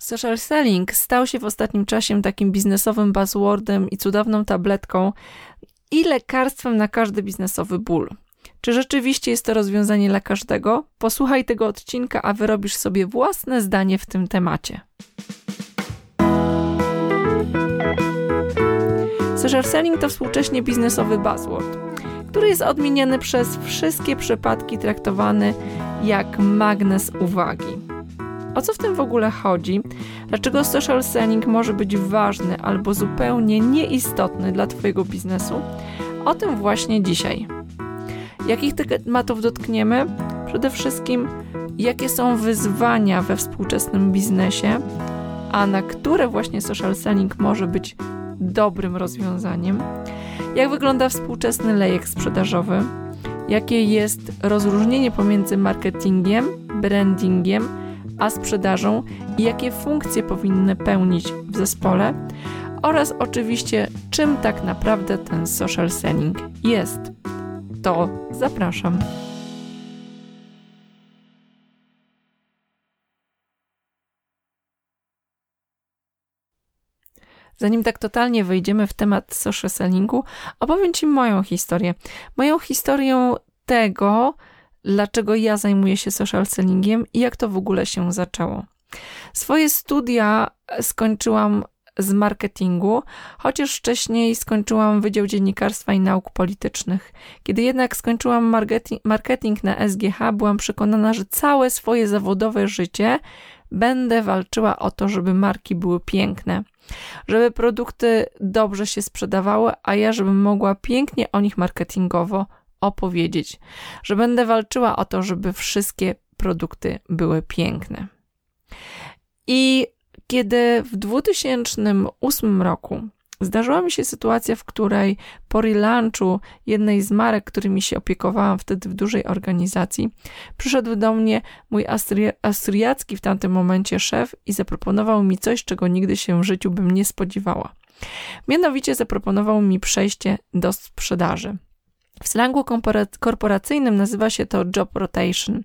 Social selling stał się w ostatnim czasie takim biznesowym buzzwordem i cudowną tabletką i lekarstwem na każdy biznesowy ból. Czy rzeczywiście jest to rozwiązanie dla każdego? Posłuchaj tego odcinka, a wyrobisz sobie własne zdanie w tym temacie. Social selling to współcześnie biznesowy buzzword, który jest odmieniany przez wszystkie przypadki traktowany jak magnes uwagi. O co w tym w ogóle chodzi? Dlaczego social selling może być ważny albo zupełnie nieistotny dla Twojego biznesu? O tym właśnie dzisiaj. Jakich tematów dotkniemy? Przede wszystkim, jakie są wyzwania we współczesnym biznesie, a na które właśnie social selling może być dobrym rozwiązaniem? Jak wygląda współczesny lejek sprzedażowy? Jakie jest rozróżnienie pomiędzy marketingiem, brandingiem, a sprzedażą i jakie funkcje powinny pełnić w zespole oraz oczywiście czym tak naprawdę ten social selling jest. To zapraszam. Zanim tak totalnie wejdziemy w temat social sellingu, opowiem Ci moją historię. Moją historię tego, dlaczego ja zajmuję się social sellingiem i jak to w ogóle się zaczęło. Swoje studia skończyłam z marketingu, chociaż wcześniej skończyłam Wydział Dziennikarstwa i Nauk Politycznych. Kiedy jednak skończyłam marketing, na SGH, byłam przekonana, że całe swoje zawodowe życie będę walczyła o to, żeby marki były piękne, żeby produkty dobrze się sprzedawały, a ja żebym mogła pięknie o nich marketingowo opowiedzieć, że będę walczyła o to, żeby wszystkie produkty były piękne. I kiedy w 2008 roku zdarzyła mi się sytuacja, w której po relaunchu jednej z marek, którymi się opiekowałam wtedy w dużej organizacji, przyszedł do mnie mój austriacki w tamtym momencie szef i zaproponował mi coś, czego nigdy się w życiu bym nie spodziewała. Mianowicie zaproponował mi przejście do sprzedaży. W slangu korporacyjnym nazywa się to job rotation,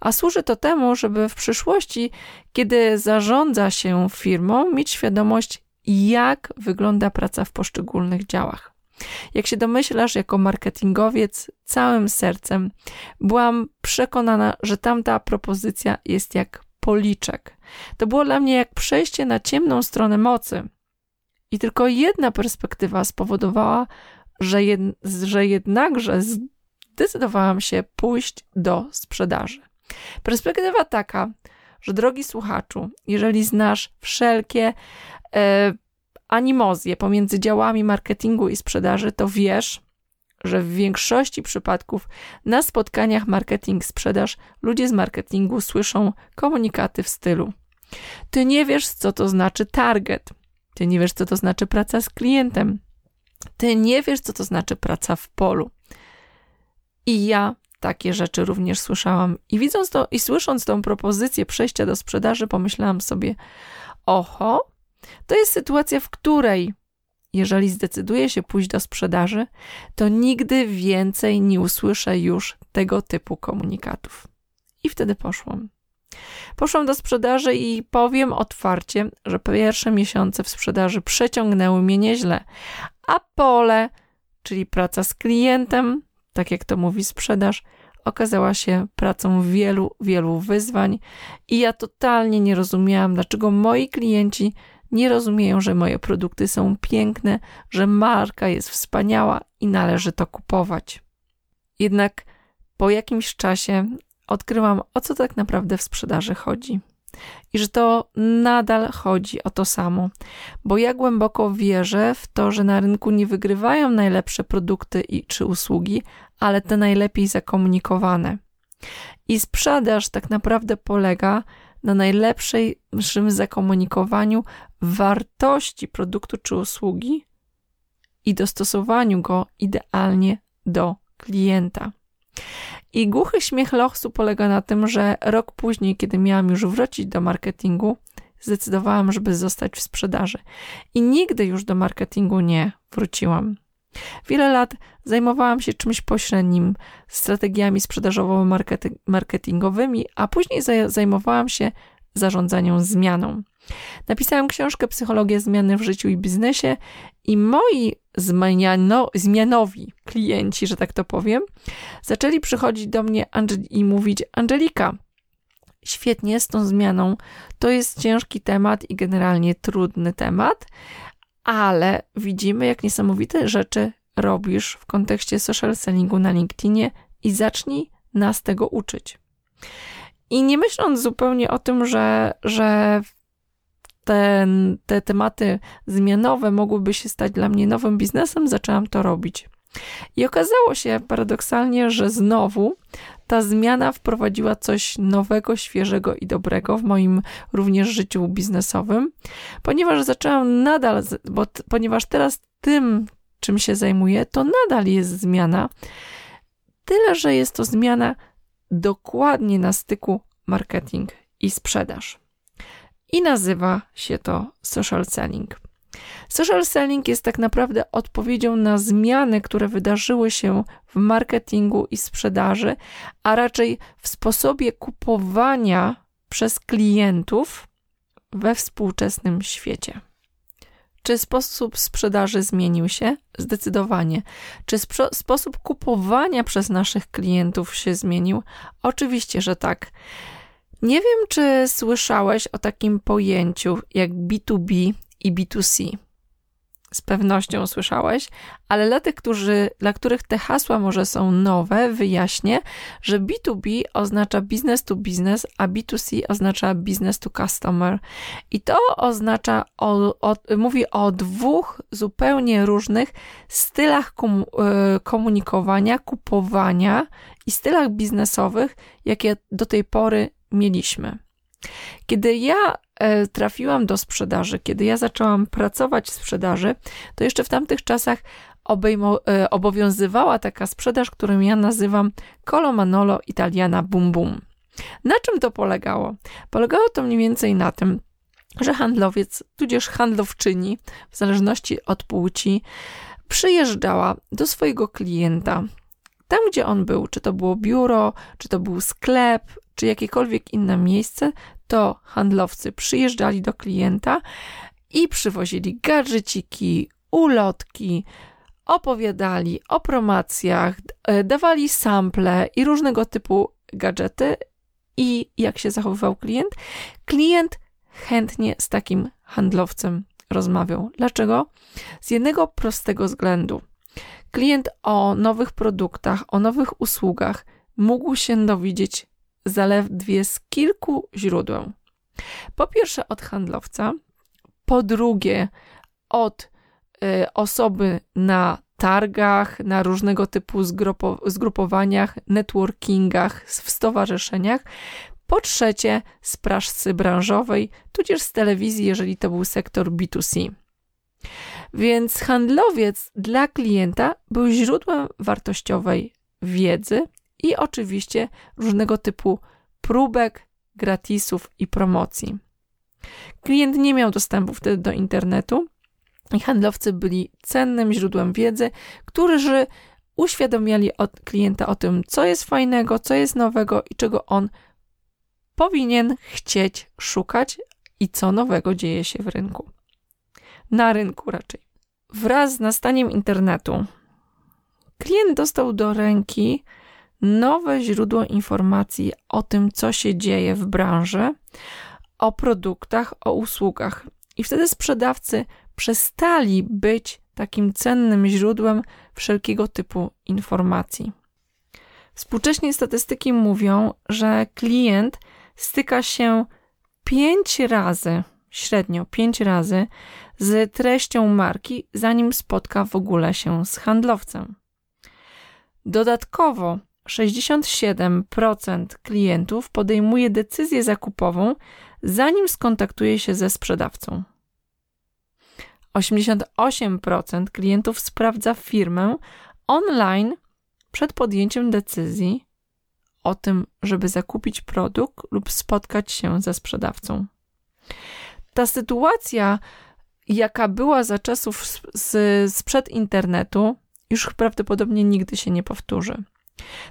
a służy to temu, żeby w przyszłości, kiedy zarządza się firmą, mieć świadomość, jak wygląda praca w poszczególnych działach. Jak się domyślasz, jako marketingowiec, całym sercem byłam przekonana, że tamta propozycja jest jak policzek. To było dla mnie jak przejście na ciemną stronę mocy. I tylko jedna perspektywa spowodowała, że, jed, że jednakże zdecydowałam się pójść do sprzedaży. Perspektywa taka, że drogi słuchaczu, jeżeli znasz wszelkie e, animozje pomiędzy działami marketingu i sprzedaży, to wiesz, że w większości przypadków na spotkaniach marketing-sprzedaż ludzie z marketingu słyszą komunikaty w stylu: Ty nie wiesz, co to znaczy target, ty nie wiesz, co to znaczy praca z klientem, ty nie wiesz, co to znaczy praca w polu. I ja takie rzeczy również słyszałam. I widząc to i słysząc tą propozycję przejścia do sprzedaży, pomyślałam sobie: oho, to jest sytuacja, w której jeżeli zdecyduję się pójść do sprzedaży, to nigdy więcej nie usłyszę już tego typu komunikatów. I wtedy poszłam. Poszłam do sprzedaży i powiem otwarcie, że pierwsze miesiące w sprzedaży przeciągnęły mnie nieźle, a pole, czyli praca z klientem, tak jak to mówi sprzedaż, okazała się pracą wielu, wielu wyzwań i ja totalnie nie rozumiałam, dlaczego moi klienci nie rozumieją, że moje produkty są piękne, że marka jest wspaniała i należy to kupować. Jednak po jakimś czasie odkryłam, o co tak naprawdę w sprzedaży chodzi. I że to nadal chodzi o to samo, bo ja głęboko wierzę w to, że na rynku nie wygrywają najlepsze produkty i, czy usługi, ale te najlepiej zakomunikowane. I sprzedaż tak naprawdę polega na najlepszym zakomunikowaniu wartości produktu czy usługi i dostosowaniu go idealnie do klienta. I głuchy śmiech Lochsu polega na tym, że rok później, kiedy miałam już wrócić do marketingu, zdecydowałam, żeby zostać w sprzedaży. I nigdy już do marketingu nie wróciłam. Wiele lat zajmowałam się czymś pośrednim, strategiami sprzedażowo-marketingowymi, a później zajmowałam się zarządzaniu zmianą. Napisałam książkę Psychologia zmiany w życiu i biznesie i moi zmiano, zmianowi klienci, że tak to powiem, zaczęli przychodzić do mnie i mówić: Angelika, świetnie z tą zmianą. To jest ciężki temat i generalnie trudny temat, ale widzimy, jak niesamowite rzeczy robisz w kontekście social sellingu na LinkedInie i zacznij nas tego uczyć. I nie myśląc zupełnie o tym, że, że ten, te tematy zmianowe mogłyby się stać dla mnie nowym biznesem, zaczęłam to robić. I okazało się paradoksalnie, że znowu ta zmiana wprowadziła coś nowego, świeżego i dobrego w moim również życiu biznesowym, ponieważ zaczęłam nadal, bo, ponieważ teraz tym, czym się zajmuję, to nadal jest zmiana. Tyle, że jest to zmiana dokładnie na styku marketing i sprzedaż. I nazywa się to social selling. Social selling jest tak naprawdę odpowiedzią na zmiany, które wydarzyły się w marketingu i sprzedaży, a raczej w sposobie kupowania przez klientów we współczesnym świecie. Czy sposób sprzedaży zmienił się? Zdecydowanie. Czy sposób kupowania przez naszych klientów się zmienił? Oczywiście, że tak. Nie wiem, czy słyszałeś o takim pojęciu jak B2B i B2C z pewnością słyszałeś, ale dla tych, którzy, dla których te hasła może są nowe, wyjaśnię, że B2B oznacza business to business, a B2C oznacza business to customer. I to oznacza, o, o, mówi o dwóch zupełnie różnych stylach e, komunikowania, kupowania i stylach biznesowych, jakie do tej pory mieliśmy. Kiedy ja e, trafiłam do sprzedaży, kiedy ja zaczęłam pracować w sprzedaży, to jeszcze w tamtych czasach obejmo, e, obowiązywała taka sprzedaż, którą ja nazywam Colo Manolo Italiana Bum Bum. Na czym to polegało? Polegało to mniej więcej na tym, że handlowiec, tudzież handlowczyni, w zależności od płci, przyjeżdżała do swojego klienta, tam gdzie on był, czy to było biuro, czy to był sklep, czy jakiekolwiek inne miejsce, to handlowcy przyjeżdżali do klienta i przywozili gadżeciki, ulotki, opowiadali o promocjach, e, dawali sample i różnego typu gadżety. I jak się zachowywał klient? Klient chętnie z takim handlowcem rozmawiał. Dlaczego? Z jednego prostego względu. Klient o nowych produktach, o nowych usługach mógł się dowiedzieć zaledwie z kilku źródeł. Po pierwsze od handlowca, po drugie od y, osoby na targach, na różnego typu zgrupowaniach, networkingach, w stowarzyszeniach. Po trzecie, z prasy branżowej, tudzież z telewizji, jeżeli to był sektor B2C. Więc handlowiec dla klienta był źródłem wartościowej wiedzy, i oczywiście różnego typu próbek, gratisów i promocji. Klient nie miał dostępu wtedy do internetu i handlowcy byli cennym źródłem wiedzy, którzy uświadamiali od klienta o tym, co jest fajnego, co jest nowego i czego on powinien chcieć szukać i co nowego dzieje się w rynku. Na rynku raczej. Wraz z nastaniem internetu klient dostał do ręki nowe źródło informacji o tym, co się dzieje w branży, o produktach, o usługach. I wtedy sprzedawcy przestali być takim cennym źródłem wszelkiego typu informacji. Współcześnie statystyki mówią, że klient styka się pięć razy, średnio pięć razy, z treścią marki, zanim spotka w ogóle się z handlowcem. Dodatkowo 67% klientów podejmuje decyzję zakupową, zanim skontaktuje się ze sprzedawcą. 88% klientów sprawdza firmę online przed podjęciem decyzji o tym, żeby zakupić produkt lub spotkać się ze sprzedawcą. Ta sytuacja, jaka była za czasów sprzed internetu, już prawdopodobnie nigdy się nie powtórzy.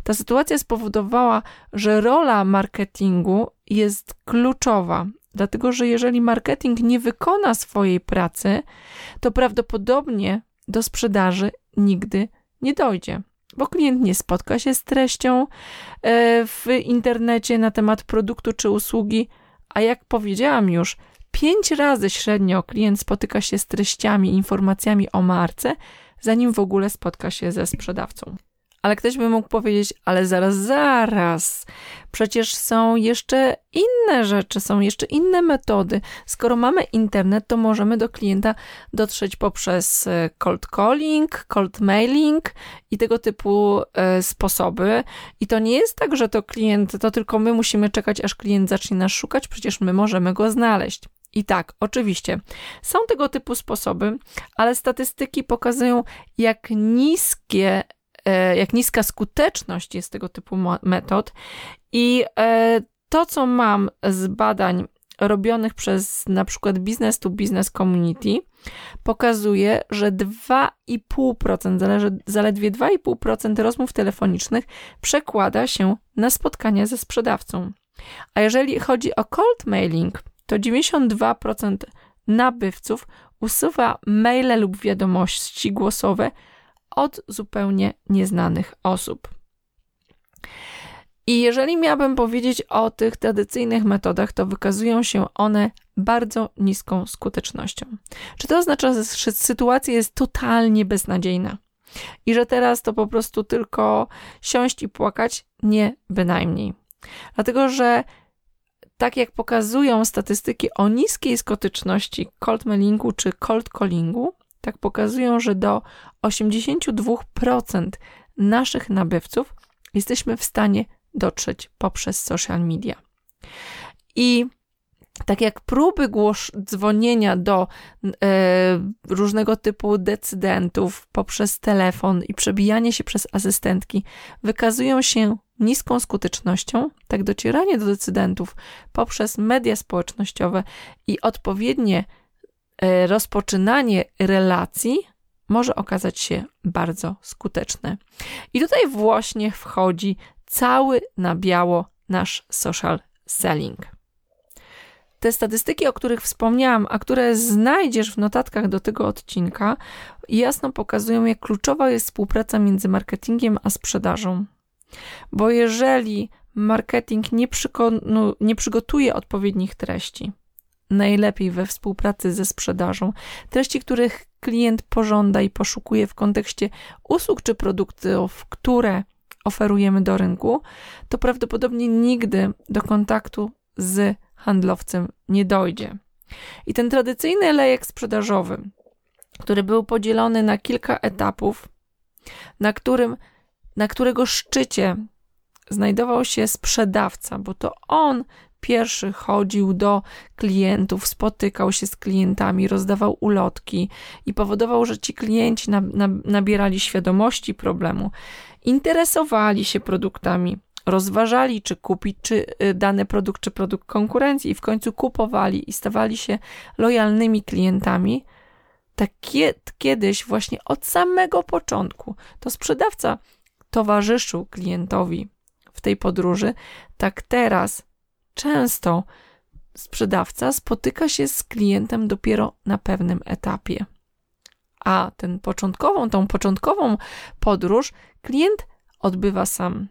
Ta sytuacja spowodowała, że rola marketingu jest kluczowa Dlatego, że jeżeli marketing nie wykona swojej pracy, to prawdopodobnie do sprzedaży nigdy nie dojdzie, bo klient nie spotka się z treścią e, w internecie na temat produktu czy usługi, a jak powiedziałam już, pięć razy średnio klient spotyka się z treściami, informacjami o marce, zanim w ogóle spotka się ze sprzedawcą. Ale ktoś by mógł powiedzieć, ale zaraz, zaraz, przecież są jeszcze inne rzeczy, są jeszcze inne metody. Skoro mamy internet, to możemy do klienta dotrzeć poprzez e, cold calling, cold mailing i tego typu e, sposoby. I to nie jest tak, że to klient, to tylko my musimy czekać, aż klient zacznie nas szukać, przecież my możemy go znaleźć. I tak, oczywiście, są tego typu sposoby, ale statystyki pokazują, jak niskie jak niska skuteczność jest tego typu metod. I e, to, co mam z badań robionych przez na przykład business to business community, pokazuje, że 2,5%, zaledwie 2,5% rozmów telefonicznych przekłada się na spotkania ze sprzedawcą. A jeżeli chodzi o cold mailing, to 92% nabywców usuwa maile lub wiadomości głosowe od zupełnie nieznanych osób. I jeżeli miałabym powiedzieć o tych tradycyjnych metodach, to wykazują się one bardzo niską skutecznością. Czy to oznacza, że sytuacja jest totalnie beznadziejna i że teraz to po prostu tylko siąść i płakać? Nie, bynajmniej. Dlatego, że tak jak pokazują statystyki o niskiej skuteczności cold mailingu czy cold callingu, tak pokazują, że do 82% naszych nabywców jesteśmy w stanie dotrzeć poprzez social media. I tak jak próby głos dzwonienia do e, różnego typu decydentów poprzez telefon i przebijanie się przez asystentki wykazują się niską skutecznością, tak docieranie do decydentów poprzez media społecznościowe i odpowiednie rozpoczynanie relacji może okazać się bardzo skuteczne. I tutaj właśnie wchodzi cały na biało nasz social selling. Te statystyki, o których wspomniałam, a które znajdziesz w notatkach do tego odcinka, jasno pokazują, jak kluczowa jest współpraca między marketingiem a sprzedażą. Bo jeżeli marketing nie, nie przygotuje odpowiednich treści, najlepiej we współpracy ze sprzedażą. Treści, których klient pożąda i poszukuje w kontekście usług czy produktów, które oferujemy do rynku, to prawdopodobnie nigdy do kontaktu z handlowcem nie dojdzie. I ten tradycyjny lejek sprzedażowy, który był podzielony na kilka etapów, na, którym, na którego szczycie znajdował się sprzedawca, bo to on pierwszy chodził do klientów, spotykał się z klientami, rozdawał ulotki i powodował, że ci klienci na, na, nabierali świadomości problemu, interesowali się produktami, rozważali, czy kupić czy y, dany produkt, czy produkt konkurencji, i w końcu kupowali i stawali się lojalnymi klientami. Tak kiedyś, właśnie od samego początku, to sprzedawca towarzyszył klientowi w tej podróży, tak teraz Często sprzedawca spotyka się z klientem dopiero na pewnym etapie. A ten początkową, tą początkową podróż klient odbywa sam.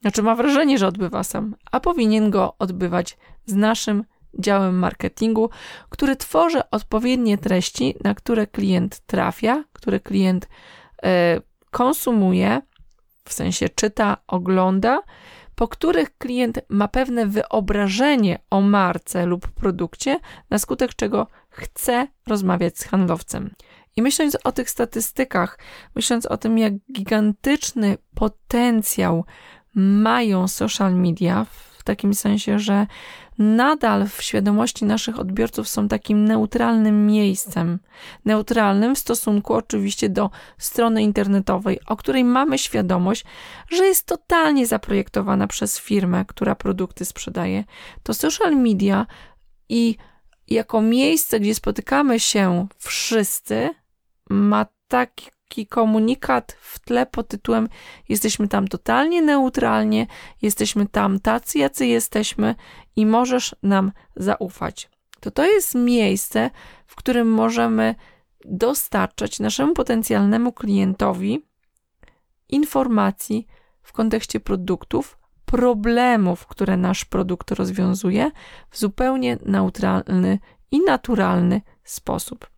Znaczy ma wrażenie, że odbywa sam, a powinien go odbywać z naszym działem marketingu, który tworzy odpowiednie treści, na które klient trafia, które klient y, konsumuje, w sensie czyta, ogląda po których klient ma pewne wyobrażenie o marce lub produkcie, na skutek czego chce rozmawiać z handlowcem. I myśląc o tych statystykach, myśląc o tym, jak gigantyczny potencjał mają social media, w takim sensie, że nadal w świadomości naszych odbiorców są takim neutralnym miejscem. Neutralnym w stosunku oczywiście do strony internetowej, o której mamy świadomość, że jest totalnie zaprojektowana przez firmę, która produkty sprzedaje. To social media i jako miejsce, gdzie spotykamy się wszyscy, ma taki taki komunikat w tle pod tytułem jesteśmy tam totalnie neutralnie, jesteśmy tam tacy, jacy jesteśmy i możesz nam zaufać. To to jest miejsce, w którym możemy dostarczać naszemu potencjalnemu klientowi informacji w kontekście produktów, problemów, które nasz produkt rozwiązuje w zupełnie neutralny i naturalny sposób.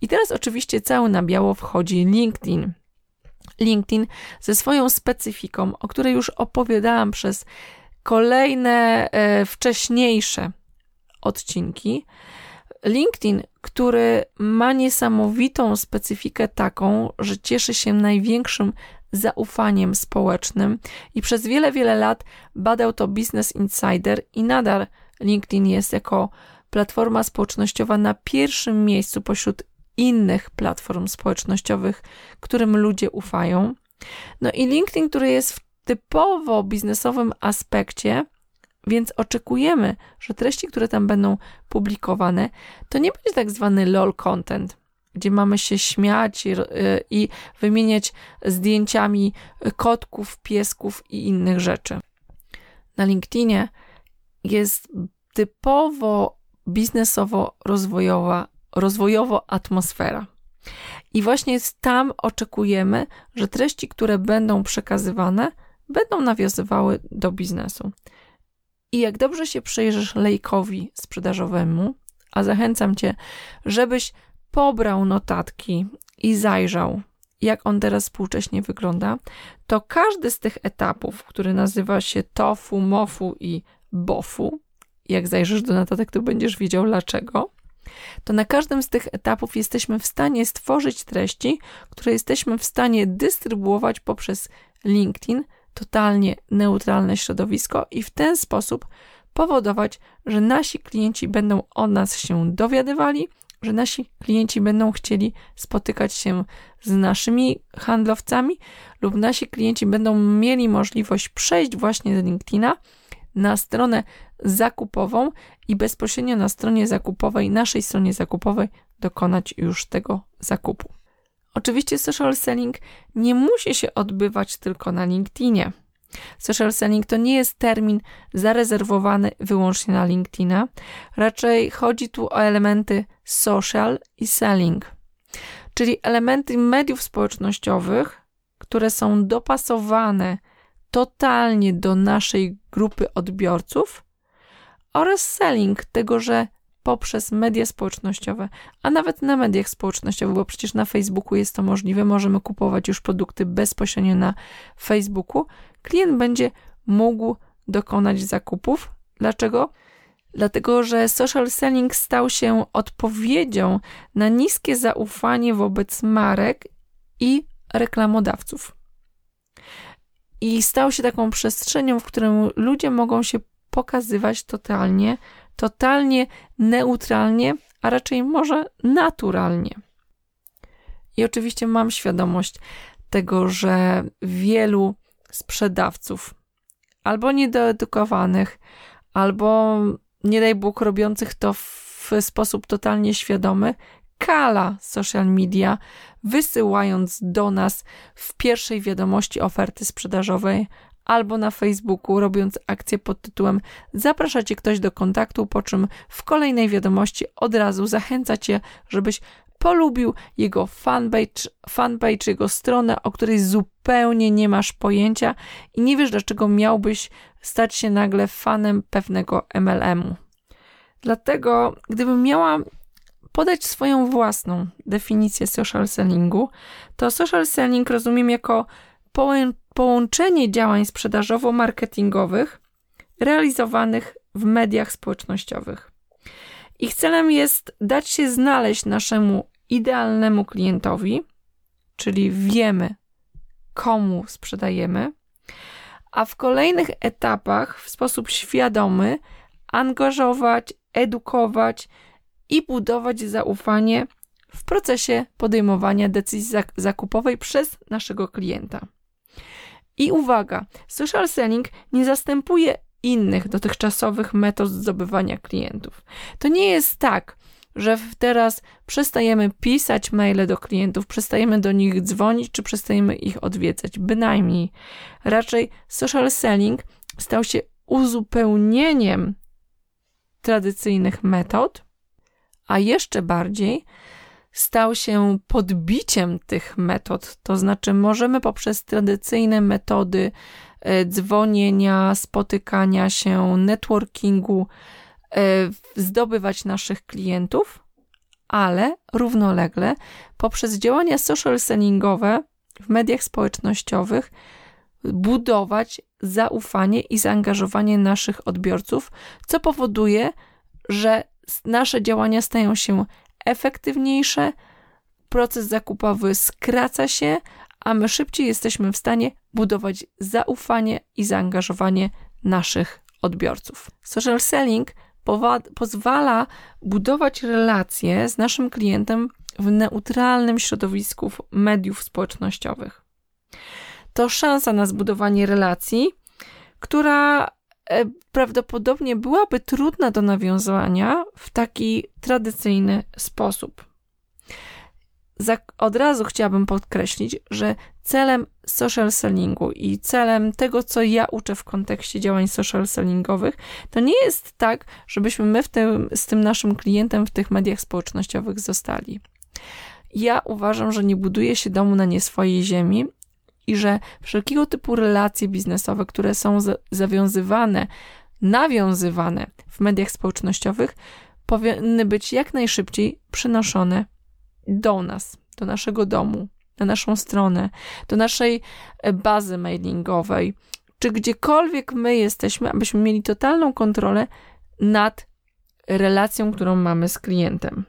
I teraz oczywiście cały na biało wchodzi LinkedIn. LinkedIn ze swoją specyfiką, o której już opowiadałam przez kolejne e, wcześniejsze odcinki. LinkedIn, który ma niesamowitą specyfikę taką, że cieszy się największym zaufaniem społecznym i przez wiele, wiele lat badał to Business Insider i nadal LinkedIn jest jako platforma społecznościowa na pierwszym miejscu pośród innych platform społecznościowych, którym ludzie ufają. No i LinkedIn, który jest w typowo biznesowym aspekcie, więc oczekujemy, że treści, które tam będą publikowane, to nie będzie tak zwany lol content, gdzie mamy się śmiać i, i wymieniać zdjęciami kotków, piesków i innych rzeczy. Na LinkedInie jest typowo biznesowo-rozwojowa, rozwojowo atmosfera. I właśnie tam oczekujemy, że treści, które będą przekazywane, będą nawiązywały do biznesu. I jak dobrze się przejrzysz lejkowi sprzedażowemu, a zachęcam cię, żebyś pobrał notatki i zajrzał, jak on teraz współcześnie wygląda, to każdy z tych etapów, który nazywa się tofu, mofu i bofu, jak zajrzysz do notatek, to będziesz wiedział dlaczego, to na każdym z tych etapów jesteśmy w stanie stworzyć treści, które jesteśmy w stanie dystrybuować poprzez LinkedIn, totalnie neutralne środowisko i w ten sposób powodować, że nasi klienci będą o nas się dowiadywali, że nasi klienci będą chcieli spotykać się z naszymi handlowcami lub nasi klienci będą mieli możliwość przejść właśnie z LinkedIna na stronę zakupową i bezpośrednio na stronie zakupowej, naszej stronie zakupowej, dokonać już tego zakupu. Oczywiście social selling nie musi się odbywać tylko na LinkedInie. Social selling to nie jest termin zarezerwowany wyłącznie na LinkedIna. Raczej chodzi tu o elementy social i selling, czyli elementy mediów społecznościowych, które są dopasowane totalnie do naszej grupy odbiorców oraz selling tego, że poprzez media społecznościowe, a nawet na mediach społecznościowych, bo przecież na Facebooku jest to możliwe, możemy kupować już produkty bezpośrednio na Facebooku. Klient będzie mógł dokonać zakupów. Dlaczego? Dlatego, że social selling stał się odpowiedzią na niskie zaufanie wobec marek i reklamodawców. I stał się taką przestrzenią, w którym ludzie mogą się pokazywać totalnie, totalnie neutralnie, a raczej może naturalnie. I oczywiście mam świadomość tego, że wielu sprzedawców, albo niedoedukowanych, albo nie daj Bóg robiących to w sposób totalnie świadomy, kala social media, wysyłając do nas w pierwszej wiadomości oferty sprzedażowej albo na Facebooku, robiąc akcję pod tytułem Zaprasza cię ktoś do kontaktu, po czym w kolejnej wiadomości od razu zachęca cię, żebyś polubił jego fanpage, fanpage, jego stronę, o której zupełnie nie masz pojęcia i nie wiesz, dlaczego miałbyś stać się nagle fanem pewnego MLM-u. Dlatego, gdybym miała podać swoją własną definicję social sellingu, to social selling rozumiem jako połączenie działań sprzedażowo-marketingowych realizowanych w mediach społecznościowych. Ich celem jest dać się znaleźć naszemu idealnemu klientowi, czyli wiemy, komu sprzedajemy, a w kolejnych etapach w sposób świadomy angażować, edukować i budować zaufanie w procesie podejmowania decyzji zakupowej przez naszego klienta. I uwaga, social selling nie zastępuje innych dotychczasowych metod zdobywania klientów. To nie jest tak, że teraz przestajemy pisać maile do klientów, przestajemy do nich dzwonić, czy przestajemy ich odwiedzać. Bynajmniej. Raczej social selling stał się uzupełnieniem tradycyjnych metod, a jeszcze bardziej stał się podbiciem tych metod. To znaczy, możemy poprzez tradycyjne metody e, dzwonienia, spotykania się, networkingu e, zdobywać naszych klientów, ale równolegle poprzez działania social sellingowe w mediach społecznościowych budować zaufanie i zaangażowanie naszych odbiorców, co powoduje, że nasze działania stają się efektywniejsze, proces zakupowy skraca się, a my szybciej jesteśmy w stanie budować zaufanie i zaangażowanie naszych odbiorców. Social selling pozwala budować relacje z naszym klientem w neutralnym środowisku mediów społecznościowych. To szansa na zbudowanie relacji, która prawdopodobnie byłaby trudna do nawiązania w taki tradycyjny sposób. Od razu chciałabym podkreślić, że celem social sellingu i celem tego, co ja uczę w kontekście działań social sellingowych, to nie jest tak, żebyśmy my w tym, z tym naszym klientem w tych mediach społecznościowych zostali. Ja uważam, że nie buduje się domu na nie swojej ziemi i że wszelkiego typu relacje biznesowe, które są zawiązywane, nawiązywane w mediach społecznościowych, powinny być jak najszybciej przenoszone do nas, do naszego domu, na naszą stronę, do naszej e, bazy mailingowej, czy gdziekolwiek my jesteśmy, abyśmy mieli totalną kontrolę nad relacją, którą mamy z klientem.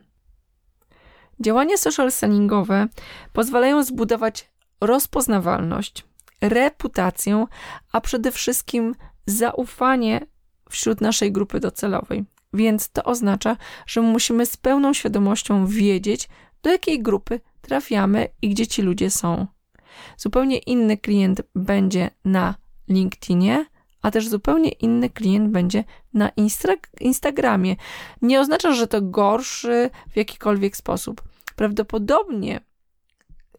Działania social sellingowe pozwalają zbudować rozpoznawalność, reputację, a przede wszystkim zaufanie wśród naszej grupy docelowej. Więc to oznacza, że musimy z pełną świadomością wiedzieć, do jakiej grupy trafiamy i gdzie ci ludzie są. Zupełnie inny klient będzie na LinkedInie, a też zupełnie inny klient będzie na Instagramie. Nie oznacza, że to gorszy w jakikolwiek sposób. Prawdopodobnie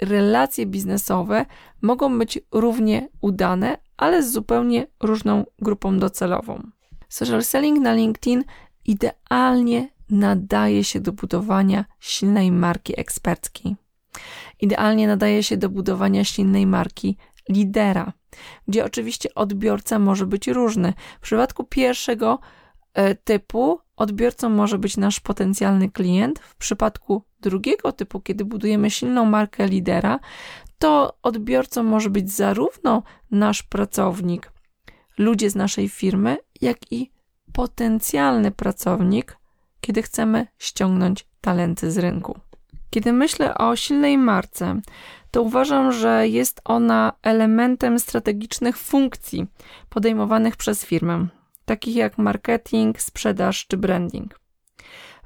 relacje biznesowe mogą być równie udane, ale z zupełnie różną grupą docelową. Social selling na LinkedIn idealnie nadaje się do budowania silnej marki eksperckiej. Idealnie nadaje się do budowania silnej marki lidera, gdzie oczywiście odbiorca może być różny. W przypadku pierwszego e, typu odbiorcą może być nasz potencjalny klient. W przypadku drugiego typu, kiedy budujemy silną markę lidera, to odbiorcą może być zarówno nasz pracownik, ludzie z naszej firmy, jak i potencjalny pracownik, kiedy chcemy ściągnąć talenty z rynku. Kiedy myślę o silnej marce, to uważam, że jest ona elementem strategicznych funkcji podejmowanych przez firmę, takich jak marketing, sprzedaż czy branding.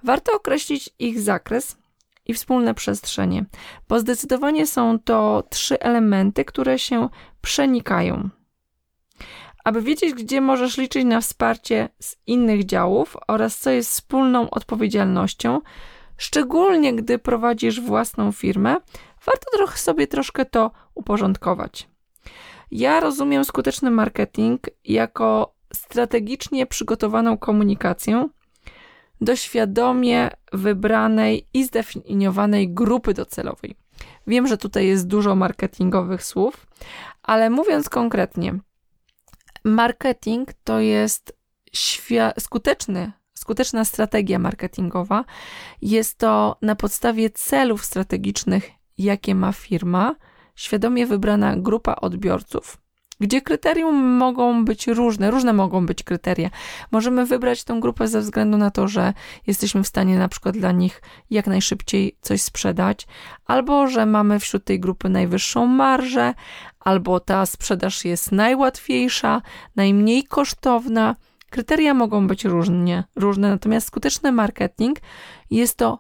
Warto określić ich zakres i wspólne przestrzenie, bo zdecydowanie są to trzy elementy, które się przenikają. Aby wiedzieć, gdzie możesz liczyć na wsparcie z innych działów oraz co jest wspólną odpowiedzialnością, szczególnie gdy prowadzisz własną firmę, warto sobie troszkę to uporządkować. Ja rozumiem skuteczny marketing jako strategicznie przygotowaną komunikację, do świadomie wybranej i zdefiniowanej grupy docelowej. Wiem, że tutaj jest dużo marketingowych słów, ale mówiąc konkretnie, marketing to jest skuteczny, skuteczna strategia marketingowa. Jest to na podstawie celów strategicznych, jakie ma firma, świadomie wybrana grupa odbiorców gdzie kryterium mogą być różne, różne mogą być kryteria. Możemy wybrać tą grupę ze względu na to, że jesteśmy w stanie na przykład dla nich jak najszybciej coś sprzedać, albo że mamy wśród tej grupy najwyższą marżę, albo ta sprzedaż jest najłatwiejsza, najmniej kosztowna. Kryteria mogą być różnie, różne, natomiast skuteczny marketing jest to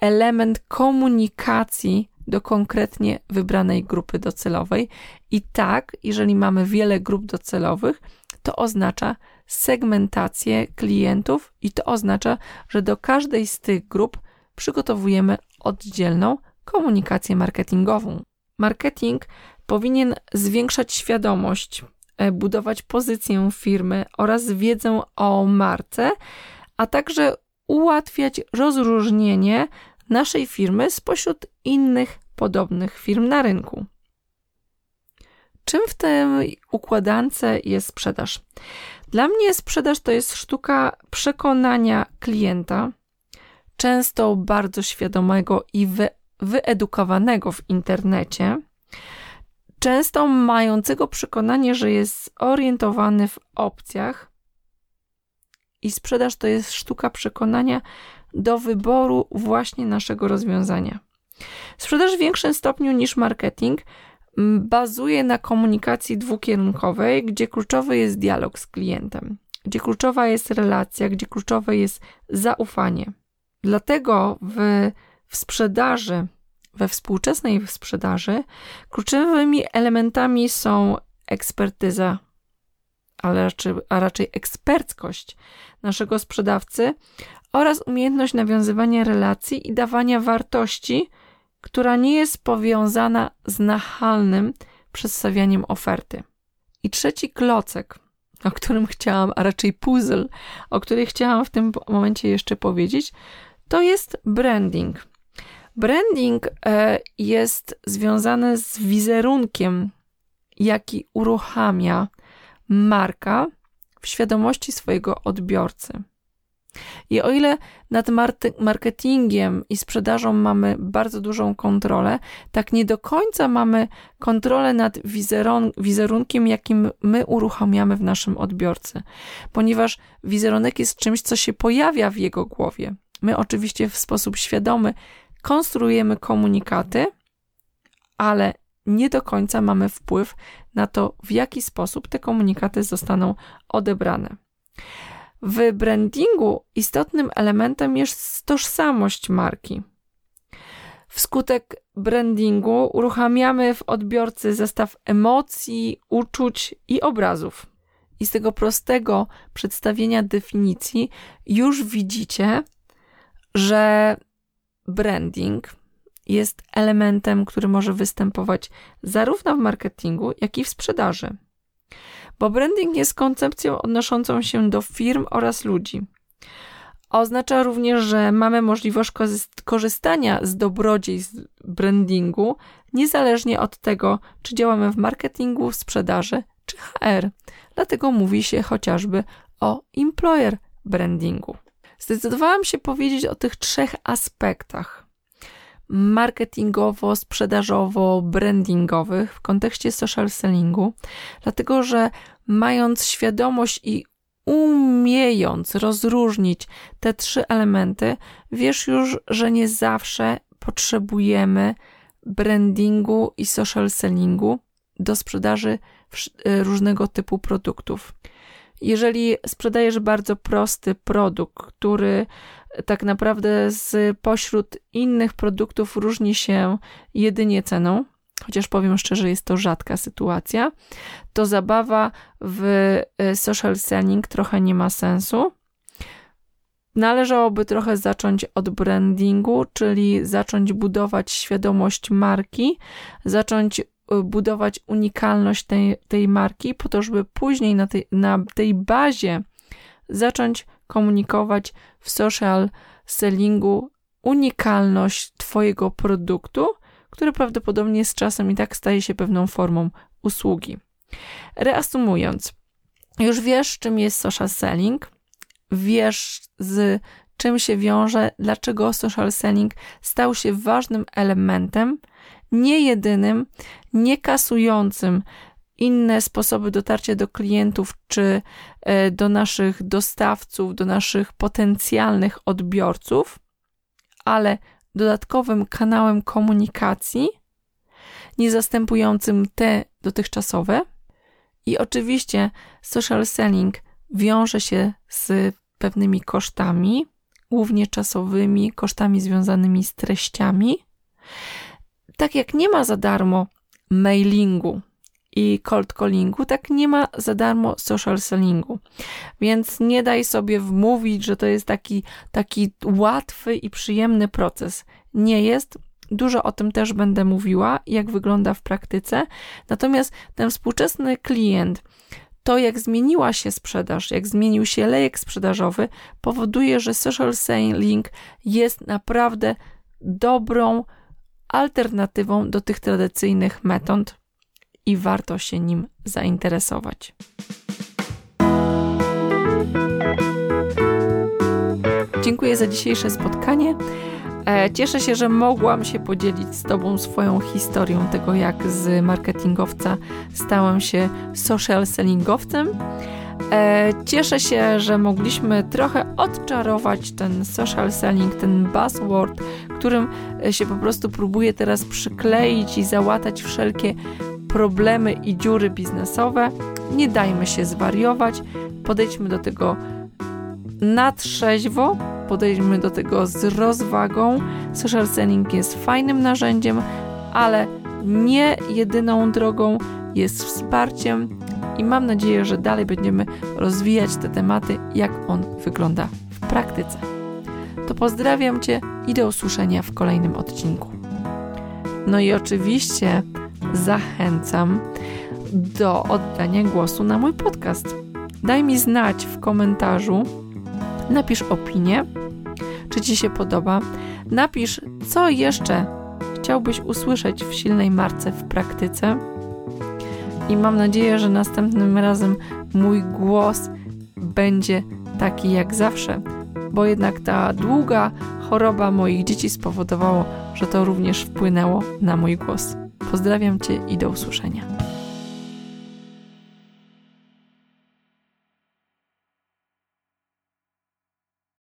element komunikacji do konkretnie wybranej grupy docelowej. I tak, jeżeli mamy wiele grup docelowych, to oznacza segmentację klientów i to oznacza, że do każdej z tych grup przygotowujemy oddzielną komunikację marketingową. Marketing powinien zwiększać świadomość, e, budować pozycję firmy oraz wiedzę o marce, a także ułatwiać rozróżnienie naszej firmy spośród innych podobnych firm na rynku. Czym w tej układance jest sprzedaż? Dla mnie sprzedaż to jest sztuka przekonania klienta, często bardzo świadomego i wy, wyedukowanego w internecie, często mającego przekonanie, że jest orientowany w opcjach, i sprzedaż to jest sztuka przekonania do wyboru właśnie naszego rozwiązania. Sprzedaż w większym stopniu niż marketing bazuje na komunikacji dwukierunkowej, gdzie kluczowy jest dialog z klientem, gdzie kluczowa jest relacja, gdzie kluczowe jest zaufanie. Dlatego w, w sprzedaży, we współczesnej sprzedaży, kluczowymi elementami są ekspertyza, ale raczej, a raczej eksperckość naszego sprzedawcy oraz umiejętność nawiązywania relacji i dawania wartości która nie jest powiązana z nachalnym przedstawianiem oferty. I trzeci klocek, o którym chciałam, a raczej puzzle, o którym chciałam w tym momencie jeszcze powiedzieć, to jest branding. Branding e, jest związany z wizerunkiem, jaki uruchamia marka w świadomości swojego odbiorcy. I o ile nad marketingiem i sprzedażą mamy bardzo dużą kontrolę, tak nie do końca mamy kontrolę nad wizerun wizerunkiem, jakim my uruchamiamy w naszym odbiorcy, ponieważ wizerunek jest czymś, co się pojawia w jego głowie. My oczywiście w sposób świadomy konstruujemy komunikaty, ale nie do końca mamy wpływ na to, w jaki sposób te komunikaty zostaną odebrane. W brandingu istotnym elementem jest tożsamość marki. Wskutek brandingu uruchamiamy w odbiorcy zestaw emocji, uczuć i obrazów. I z tego prostego przedstawienia definicji już widzicie, że branding jest elementem, który może występować zarówno w marketingu, jak i w sprzedaży bo branding jest koncepcją odnoszącą się do firm oraz ludzi. Oznacza również, że mamy możliwość korzystania z dobrodziejstw brandingu, niezależnie od tego, czy działamy w marketingu, sprzedaży czy HR. Dlatego mówi się chociażby o employer brandingu. Zdecydowałam się powiedzieć o tych trzech aspektach marketingowo, sprzedażowo, brandingowych w kontekście social sellingu, dlatego że mając świadomość i umiejąc rozróżnić te trzy elementy, wiesz już, że nie zawsze potrzebujemy brandingu i social sellingu do sprzedaży różnego typu produktów. Jeżeli sprzedajesz bardzo prosty produkt, który tak naprawdę z pośród innych produktów różni się jedynie ceną, chociaż powiem szczerze, jest to rzadka sytuacja, to zabawa w e, social selling trochę nie ma sensu. Należałoby trochę zacząć od brandingu, czyli zacząć budować świadomość marki, zacząć e, budować unikalność tej, tej marki, po to, żeby później na tej, na tej bazie zacząć komunikować w social sellingu unikalność Twojego produktu, który prawdopodobnie z czasem i tak staje się pewną formą usługi. Reasumując, już wiesz, czym jest social selling, wiesz, z czym się wiąże, dlaczego social selling stał się ważnym elementem, nie jedynym, nie kasującym inne sposoby dotarcia do klientów czy e, do naszych dostawców, do naszych potencjalnych odbiorców, ale dodatkowym kanałem komunikacji, nie zastępującym te dotychczasowe. I oczywiście social selling wiąże się z pewnymi kosztami, głównie czasowymi, kosztami związanymi z treściami. Tak jak nie ma za darmo mailingu, i cold callingu, tak nie ma za darmo social sellingu. Więc nie daj sobie wmówić, że to jest taki, taki łatwy i przyjemny proces. Nie jest. Dużo o tym też będę mówiła, jak wygląda w praktyce. Natomiast ten współczesny klient, to jak zmieniła się sprzedaż, jak zmienił się lejek sprzedażowy, powoduje, że social selling jest naprawdę dobrą alternatywą do tych tradycyjnych metod i warto się nim zainteresować. Dziękuję za dzisiejsze spotkanie. E, cieszę się, że mogłam się podzielić z Tobą swoją historią tego, jak z marketingowca stałem się social sellingowcem. E, cieszę się, że mogliśmy trochę odczarować ten social selling, ten buzzword, którym się po prostu próbuje teraz przykleić i załatać wszelkie problemy i dziury biznesowe. Nie dajmy się zwariować, podejdźmy do tego na trzeźwo, podejdźmy do tego z rozwagą. Social selling jest fajnym narzędziem, ale nie jedyną drogą, jest wsparciem i mam nadzieję, że dalej będziemy rozwijać te tematy, jak on wygląda w praktyce. To pozdrawiam Cię i do usłyszenia w kolejnym odcinku. No i oczywiście zachęcam do oddania głosu na mój podcast. Daj mi znać w komentarzu, napisz opinię, czy Ci się podoba. Napisz, co jeszcze chciałbyś usłyszeć w silnej marce w praktyce. I mam nadzieję, że następnym razem mój głos będzie taki jak zawsze, bo jednak ta długa choroba moich dzieci spowodowała, że to również wpłynęło na mój głos. Pozdrawiam Cię i do usłyszenia.